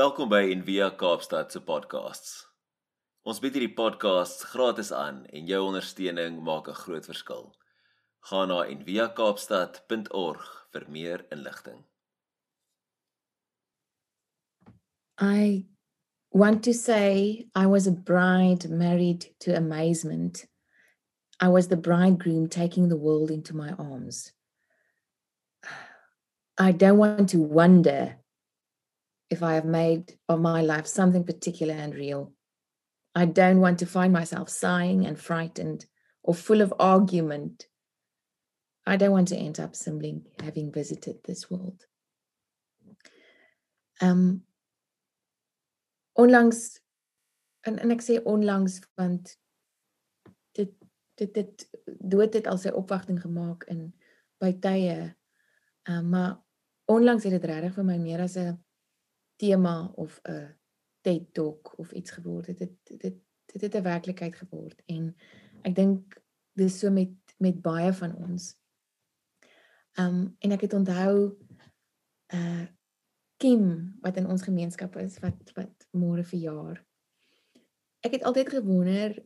Welkom by Envia Kaapstad se podcasts. Ons bied hierdie podcasts gratis aan en jou ondersteuning maak 'n groot verskil. Gaan na enviakaapstad.org vir meer inligting. I want to say I was a bride married to amazement. I was the bridegroom taking the world into my arms. I don't want to wonder if I have made of my life something particular and real. I don't want to find myself sighing and frightened or full of argument. I don't want to end up simply having visited this world. Um onlangs en en ek sê onlangs want dit dit dit dood het al sy opwagting gemaak in by tye. Um maar onlangs het dit regtig vir my meer as 'n tema of 'n TED Talk of iets geword het. Dit dit dit het 'n werklikheid geword en ek dink dis so met met baie van ons. Um en ek het onthou uh Kim wat in ons gemeenskap is wat wat môre verjaar. Ek het altyd gewonder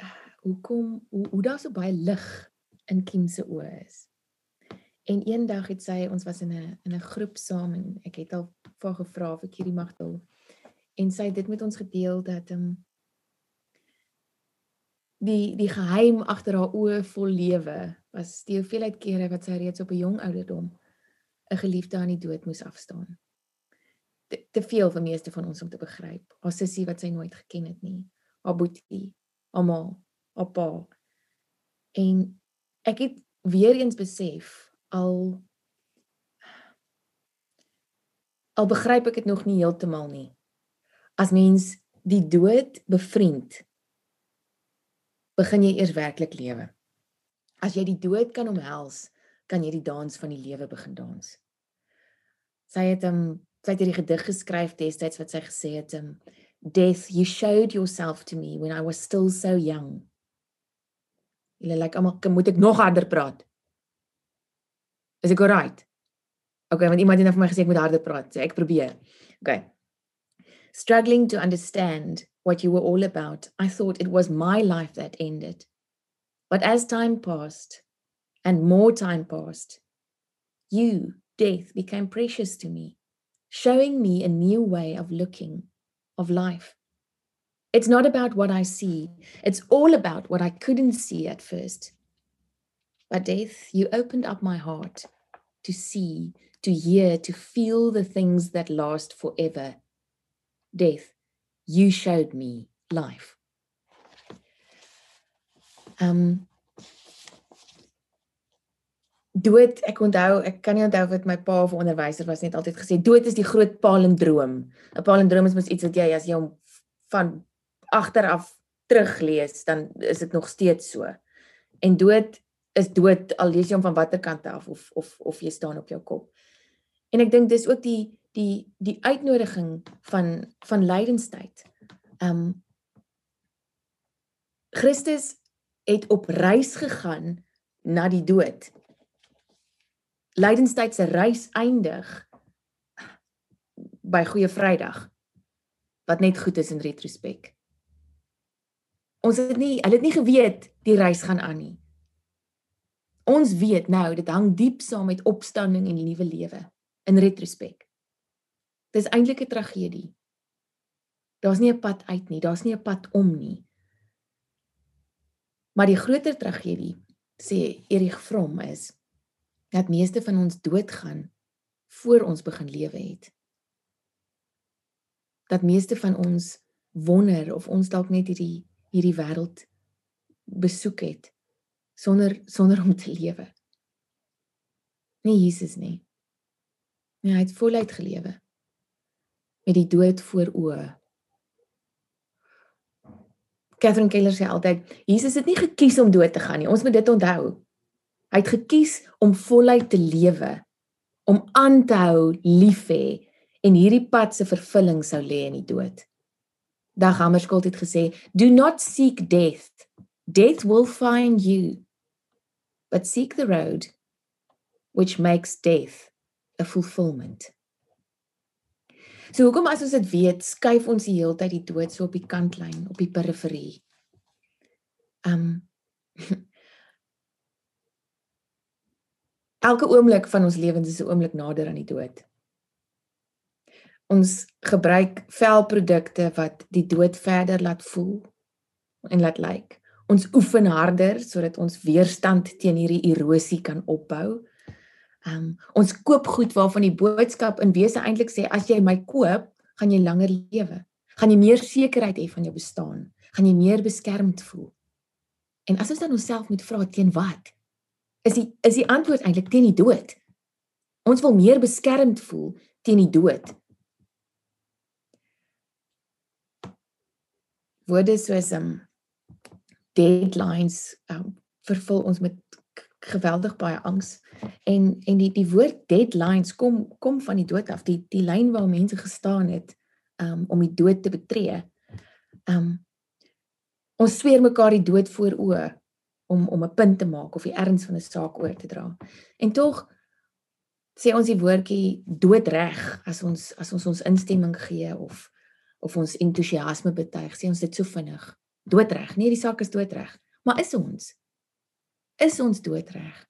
uh, hoekom hoe, hoe daar so baie lig in Kim se oë is. En eendag het sy ons was in 'n in 'n groep saam en ek het al vir gevra of ek hierdie mag deel. En sy het dit met ons gedeel dat ehm um, die die geheim agter haar oë vol lewe was die hoeveelheid kere wat sy reeds op 'n jong ouderdom 'n geliefde aan die dood moes afstaan. Te, te veel vir meeste van ons om te begryp. Haar sussie wat sy nooit geken het nie, haar boetie, haar ma, haar pa. En ek het weer eens besef al al begryp ek dit nog nie heeltemal nie. As mens die dood bevriend, begin jy eers werklik lewe. As jy die dood kan omhels, kan jy die dans van die lewe begin dans. Sy het hom um, sy het hierdie gedig geskryf destyds wat sy gesê het um death you showed yourself to me when I was still so young. Jy lyk like, almal moet ek nog harder praat. Is ek alright? Okay, want iemand het nou vir my gesê ek moet harder praat. So ek probeer. Okay. Struggling to understand what you were all about, I thought it was my life that ended. But as time passed and more time passed, you, death, became precious to me, showing me a new way of looking, of life. It's not about what I see, it's all about what I couldn't see at first. But death, you opened up my heart to see, to hear, to feel the things that last forever. Death, you showed me life. Um dood ek onthou ek kan nie onthou wat my pa of onderwyser was net altyd gesê dood is die groot palindroom 'n palindroom is mos iets wat jy as jy hom van agteraf teruglees dan is dit nog steeds so en dood is dood al lees jy hom van watter kant af of of of jy staan op jou kop. En ek dink dis ook die die die uitnodiging van van lydenstyd. Um Christus het op reis gegaan na die dood. Lydenstyd se reis eindig by Goeie Vrydag wat net goed is in retrospek. Ons het nie hulle het nie geweet die reis gaan aan nie. Ons weet nou dit hang diep saam met opstanding en nuwe lewe in retrospek. Dis eintlik 'n tragedie. Daar's nie 'n pad uit nie, daar's nie 'n pad om nie. Maar die groter tragedie, sê Erich Fromm is dat meeste van ons doodgaan voor ons begin lewe het. Dat meeste van ons wonder of ons dalk net hierdie hierdie wêreld besoek het sonder sonder om te lewe. Nie Jesus nie. Nee, hy het voluit gelewe met die dood voor oë. Catherine Keller sê altyd, Jesus het nie gekies om dood te gaan nie. Ons moet dit onthou. Hy het gekies om voluit te lewe, om aan te hou lief hê en hierdie pad se vervulling sou lê in die dood. Dag Hammarskjöld het gesê, "Do not seek death. Death will find you." But seek the road which makes death a fulfillment. So hoekom as ons dit weet, skuif ons die hele tyd die dood so op die kantlyn, op die periferie? Um Elke oomblik van ons lewens is 'n oomblik nader aan die dood. Ons gebruik velprodukte wat die dood verder laat voel en laat lyk. Like. Ons oefen harder sodat ons weerstand teen hierdie erosie kan opbou. Um ons koop goed waarvan die boodskap in wese eintlik sê as jy my koop, gaan jy langer lewe. Gaan jy meer sekerheid hê van jou bestaan. Gaan jy meer beskermd voel. En as ons dan onsself moet vra teen wat? Is die is die antwoord eintlik teen die dood. Ons wil meer beskermd voel teen die dood. Woorde soos um deadlines um vervul ons met geweldig baie angs en en die die woord deadlines kom kom van die dood af die die lyn waar mense gestaan het um om die dood te betree. Um ons sweer mekaar die dood voor oë om om 'n punt te maak of die erns van 'n saak oor te dra. En tog sê ons die woordjie doodreg as ons as ons ons instemming gee of of ons entoesiasme betuig, sê ons dit so vinnig. Doodreg. Nee, die saak is doodreg. Maar is ons? Is ons doodreg?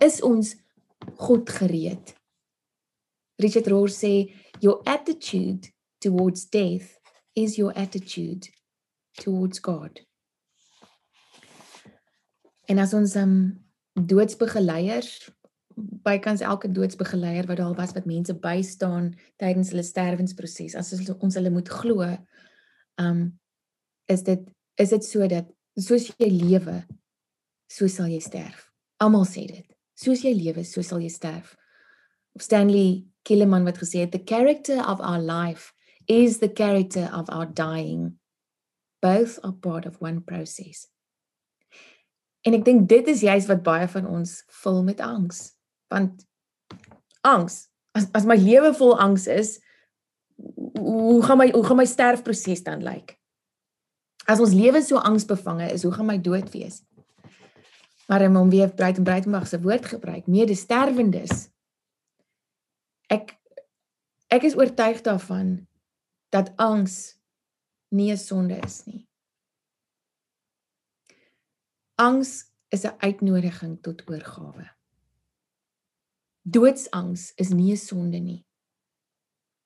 Is ons God gereed? Richard Rohr sê your attitude towards death is your attitude towards God. En as ons um doodsbegeleiers bykans elke doodsbegeleier wat daar was wat mense bystaan tydens hulle sterwensproses, as ons, hulle moet glo, um is dit is dit so dat soos jy lewe, so sal jy sterf. Almal sê dit. Soos jy lewe, so sal jy sterf. Stanley Killeman wat gesê het the character of our life is the character of our dying both are part of one process. En ek dink dit is juist wat baie van ons vul met angs. Want angs, as as my lewe vol angs is, hoe gaan my hoe gaan my sterfproses dan lyk? As ons lewe so angsbevange is, hoe gaan my dood wees? Maar om weer Breit en Breitenberg se woord gebruik, mede sterwendes. Ek ek is oortuig daarvan dat angs nie 'n sonde is nie. Angs is 'n uitnodiging tot oorgawe. Doodsangs is nie 'n sonde nie.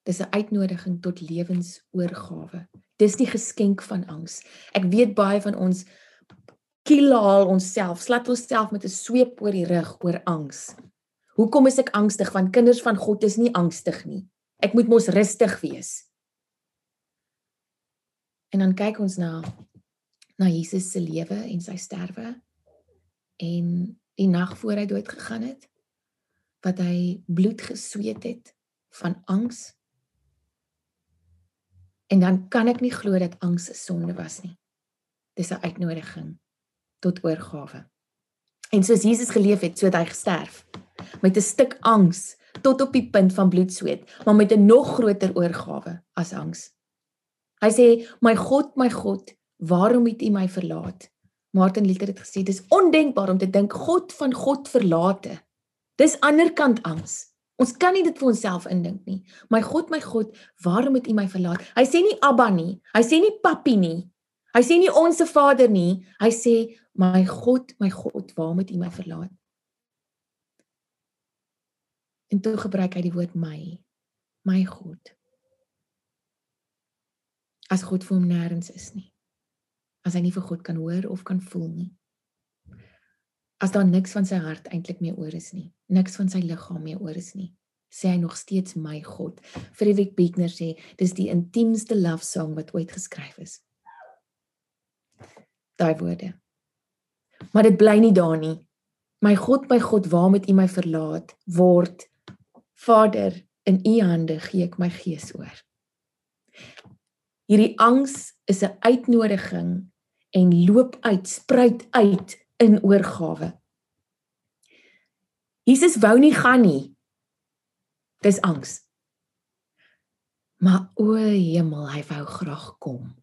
Dis 'n uitnodiging tot lewensoorgawe. Dis die geskenk van angs. Ek weet baie van ons kilaal onsself, slat onsself met 'n sweep oor die rug oor angs. Hoekom is ek angstig? Want kinders van God is nie angstig nie. Ek moet mos rustig wees. En dan kyk ons na na Jesus se lewe en sy sterwe en die nag voor hy dood gegaan het wat hy bloed gesweet het van angs. En dan kan ek nie glo dat angs 'n sonde was nie. Dis 'n uitnodiging tot oorgawe. En soos Jesus geleef het, so het hy gesterf met 'n stuk angs tot op die punt van bloedsweet, maar met 'n nog groter oorgawe as angs. Hy sê, "My God, my God, waarom het U my verlaat?" Martin Luther het gesê, "Dis ondenkbaar om te dink God van God verlate." Dis anderkant angs. Ons kan nie dit vir onsself indink nie. My God, my God, waarom het U my verlaat? Hy sê nie Abba nie. Hy sê nie Papi nie. Hy sê nie onsse Vader nie. Hy sê, "My God, my God, waarom het U my verlaat?" En toe gebruik hy die woord my. My God as God vir hom nêrens is nie. As hy nie vir God kan hoor of kan voel nie. As daar niks van sy hart eintlik meer oor is nie, niks van sy liggaam meer oor is nie, sê hy nog steeds my God. Friedrich Buechner sê dis die intiemste love song wat ooit geskryf is. Daai woorde. Maar dit bly nie daar nie. My God, my God, waar moet U my verlaat word? Vader, in U hande gee ek my gees oor. Hierdie angs is 'n uitnodiging en loop uit, spruit uit in oorgawe. Jesus wou nie gaan nie. Dis angs. Maar o hemel, hy wou graag kom.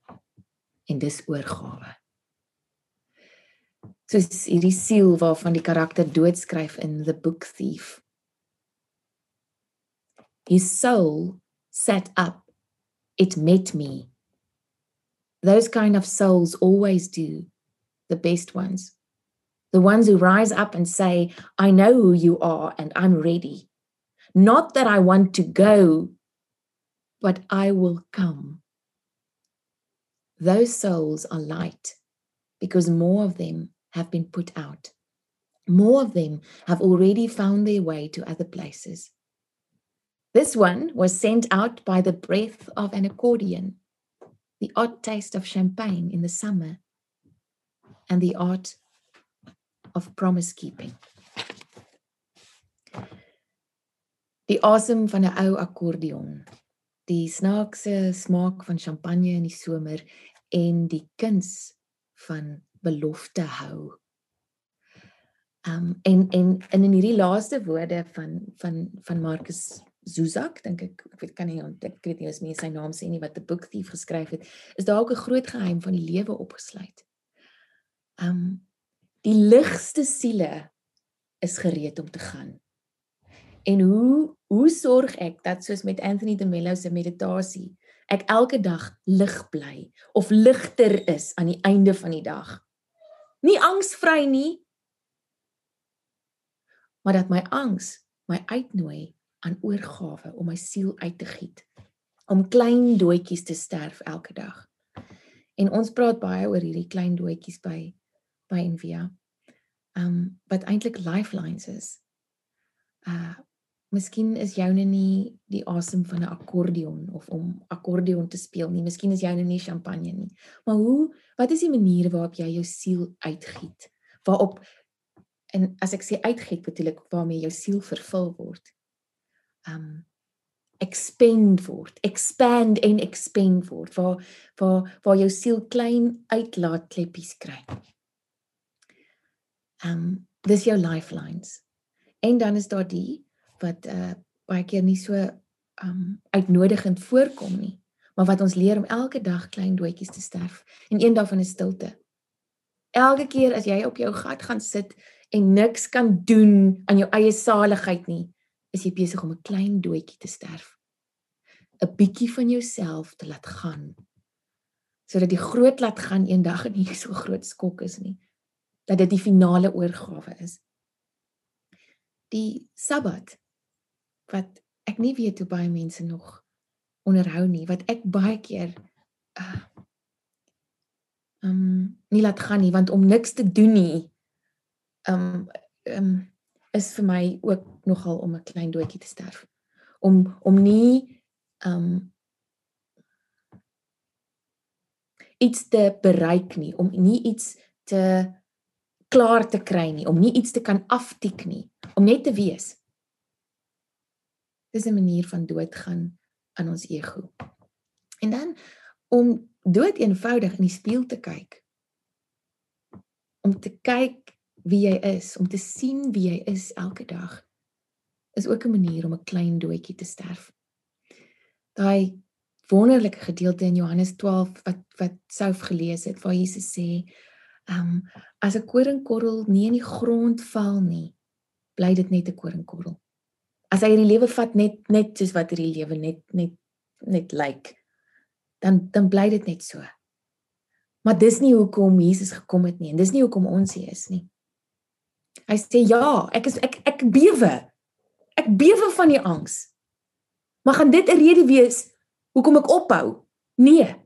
En dis oorgawe. Soos hierdie siel waarvan die karakter doodskryf in The Book Thief. His soul sat up. It met me. Those kind of souls always do, the best ones. The ones who rise up and say, I know who you are and I'm ready. Not that I want to go, but I will come. Those souls are light because more of them have been put out. More of them have already found their way to other places. This one was sent out by the breath of an accordion, the odd taste of champagne in the summer, and the art of promise keeping. Die asem van 'n ou akkordeon, die snaakse smaak van champagne in die somer en die kuns van belofte hou. Um en en in in hierdie laaste woorde van van van Marcus Zuzak dink ek ek weet kan nie ek weet nie as mense sy naam sê nie wat 'n boek thief geskryf het is daar ook 'n groot geheim van die lewe opgesluit. Um die ligste siele is gereed om te gaan. En hoe hoe sorg ek dat soos met Anthony de Mello se meditasie ek elke dag lig bly of ligter is aan die einde van die dag. Nie angsvry nie, maar dat my angs my uitnooi aan oorgawe om my siel uit te giet om klein doetjies te sterf elke dag. En ons praat baie oor hierdie klein doetjies by by Envia. Um wat eintlik lifelines is. Uh Miskien is joune nie die asem van 'n akkordeon of om akkordeon te speel nie. Miskien is joune nie champagne nie. Maar hoe wat is die manier waarop jy jou siel uitgiet? Waarop en as ek sê uitgiet bedoel ek waarmee jou siel vervul word. Um expand word, expand en expand word waar waar waar jou siel klein uitlaat kleppies kry. Um dis jou lifelines. En dan is daar die wat uh baie keer nie so um uitnodigend voorkom nie, maar wat ons leer om elke dag klein doetjies te sterf en een daarvan is stilte. Elke keer as jy op jou gat gaan sit en niks kan doen aan jou eie saligheid nie, is jy besig om 'n klein doetjie te sterf. 'n bietjie van jouself te laat gaan. Sodat die groot laat gaan eendag nie so groot skok is nie. Dat dit die finale oorgawe is. Die Sabbat wat ek nie weet hoe baie mense nog onderhou nie, wat ek baie keer uh um nie laat gaan nie want om niks te doen nie um um is vir my ook nogal om 'n klein doetjie te sterf. Om om nie um iets te bereik nie, om nie iets te klaar te kry nie, om nie iets te kan aftik nie, om net te wees. Dis 'n manier van doodgaan aan ons ego. En dan om dood eenvoudig in die spieël te kyk. Om te kyk wie jy is, om te sien wie jy is elke dag is ook 'n manier om 'n klein doetjie te sterf. Daai wonderlike gedeelte in Johannes 12 wat wat sou gelees het waar Jesus sê, ehm um, as 'n koringkorrel nie in die grond val nie, bly dit net 'n koringkorrel. As hy hierdie lewe vat net net soos wat hierdie lewe net net net lyk, like, dan dan bly dit net so. Maar dis nie hoekom Jesus gekom het nie en dis nie hoekom ons hier is nie. Hy sê ja, ek is ek ek bewe. Ek bewe van die angs. Maar gaan dit 'n rede wees hoekom ek ophou? Nee.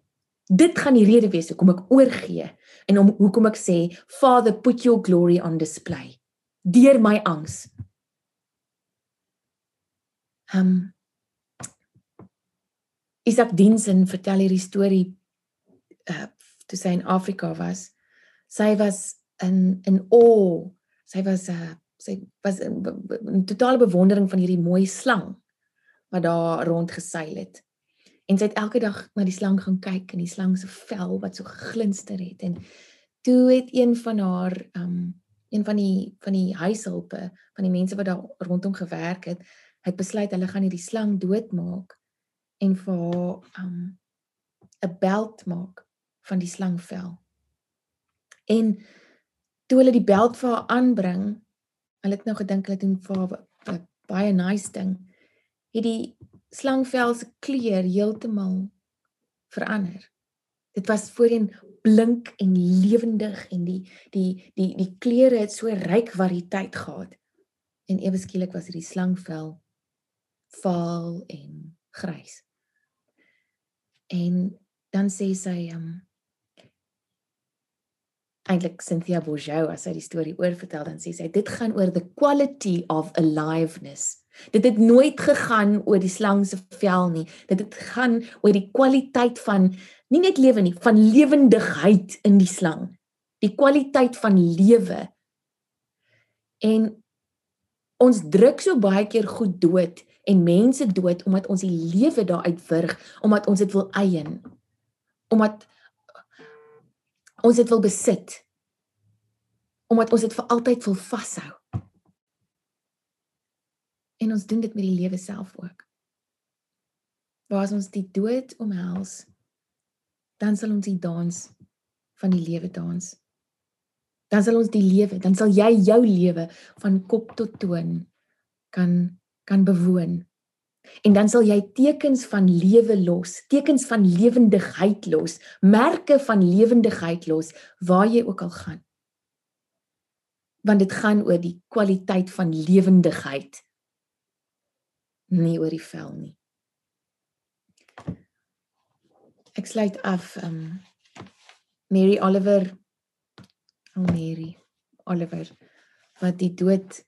Dit gaan die rede wees hoekom ek oorgee en om hoekom ek sê Father put your glory on display deur my angs. Um Isak Dinsen vertel hierdie storie uh toe sy in Afrika was. Sy was in in awe sy was 'n uh, sy was 'n uh, totale bewondering van hierdie mooi slang wat daar rond geseil het. En sy het elke dag na die slang gaan kyk en die slang se vel wat so geglinster het en toe het een van haar um een van die van die huishulpe van die mense wat daar rondom gewerk het, het besluit hulle gaan hierdie slang doodmaak en vir haar um 'n beld maak van die slangvel. En toe hulle die beld vir haar aanbring, hulle het nou gedink hulle doen vir haar 'n baie nice ding. Het die slangvel se kleur heeltemal verander. Dit was voorheen blink en lewendig en die die die die kleure het so ryk variëteit gehad. En ewe skielik was hierdie slangvel vaal en grys. En dan sê sy um eintlik Cynthia Bourgeau as sy die storie oorvertel dan sê sy dit gaan oor the quality of aliveness. Dit het nooit gegaan oor die slang se vel nie. Dit het gaan oor die kwaliteit van nie net lewe nie, van lewendigheid in die slang. Die kwaliteit van lewe. En ons druk so baie keer goed dood en mense dood omdat ons die lewe daaruit wurg, omdat ons dit wil eien. Omdat ons dit wil besit. Omdat ons dit vir altyd wil vashou. En ons doen dit met die lewe self ook. Waar as ons die dood omhels, dan sal ons die dans van die lewe dans. Dan sal ons die lewe, dan sal jy jou lewe van kop tot toon kan kan bewoon. En dan sal jy tekens van lewe los, tekens van lewendigheid los, merke van lewendigheid los waar jy ook al gaan. Want dit gaan oor die kwaliteit van lewendigheid. Nie oor die vel nie. Ek sluit af um Mary Oliver Oh Mary Oliver wat die dood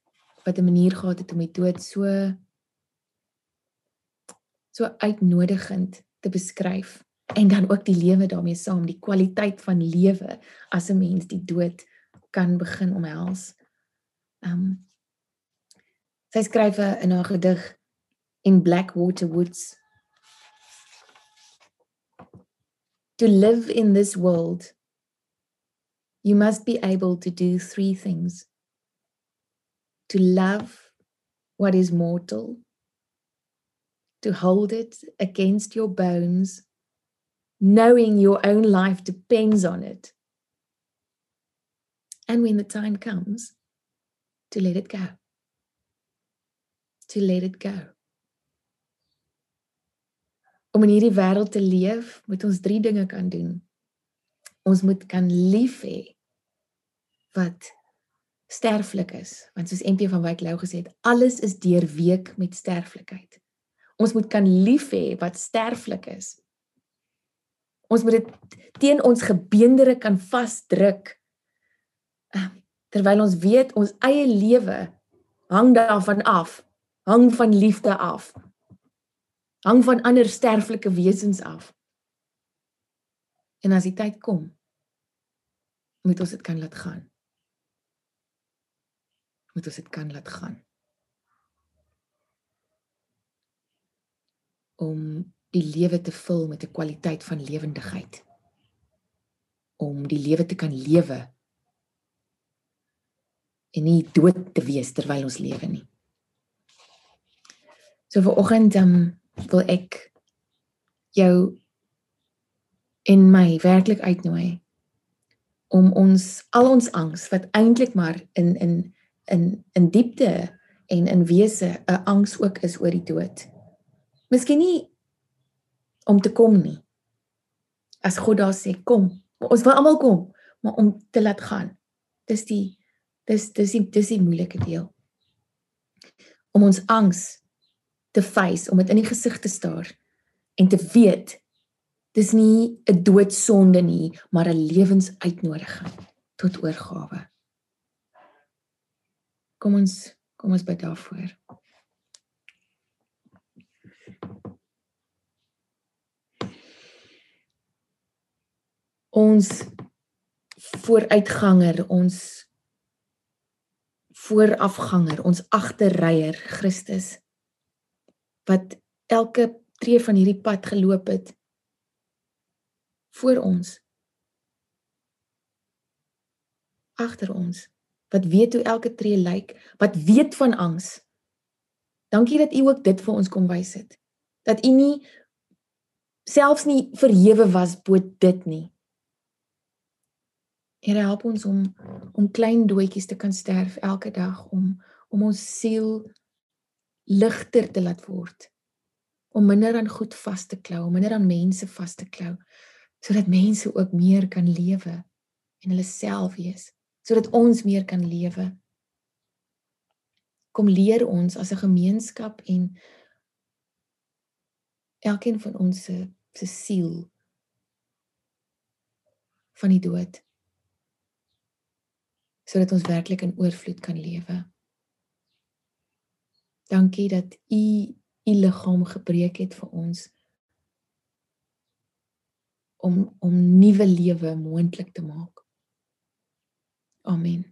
wat 'n manier gehad het om die dood so so uitnodigend te beskryf en dan ook die lewe daarmee saam, die kwaliteit van lewe as 'n mens die dood kan begin omhels. Um sy skryf in haar gedig in Blackwater Woods To live in this world you must be able to do three things to love what is mortal, to hold it against your bones, knowing your own life depends on it. And when the time comes, to let it go. To let it go. Om in hierdie wêreld te leef, moet ons drie dinge kan doen. Ons moet kan lief hê wat sterflik is. Want soos MP van Wyk Lou gesê het alles is deurweek met sterflikheid. Ons moet kan lief hê wat sterflik is. Ons moet dit teen ons gebeendere kan vasdruk ehm, terwyl ons weet ons eie lewe hang daarvan af hang van liefde af hang van ander sterflike wesens af en as die tyd kom moet ons dit kan laat gaan moet ons dit kan laat gaan. Om die lewe te vul met 'n kwaliteit van lewendigheid. Om die lewe te kan lewe en nie dood te wees terwyl ons lewe nie. So vir oggend dan um, wil ek jou in my werklik uitnooi om ons al ons angs wat eintlik maar in in in in diepte en in wese 'n angs ook is oor die dood. Miskien nie om te kom nie. As God daar sê kom, ons wil almal kom, maar om te laat gaan. Dis die dis dis die dis die moeilike deel. Om ons angs te face, om dit in die gesig te staar en te weet dis nie 'n doodsonde nie, maar 'n lewensuitnodiging tot oorgawe. Kom ons kom ons bid daarvoor. Ons vooruitganger, ons voorafganger, ons agterryer Christus wat elke tree van hierdie pad geloop het voor ons agter ons wat weet hoe elke tree lyk, wat weet van angs. Dankie dat u ook dit vir ons kom wys het. Dat u nie selfs nie verhewe was bo dit nie. Here help ons om om klein doetjies te kan sterf elke dag om om ons siel ligter te laat word. om minder aan goed vas te klou, om minder aan mense vas te klou, sodat mense ook meer kan lewe en hulle self wees, sodat ons meer kan lewe. Kom leer ons as 'n gemeenskap en elkeen van ons se se siel van die dood sodat ons werklik in oorvloed kan lewe. Dankie dat u u liggaam gebreek het vir ons om om nuwe lewe moontlik te maak. Amen.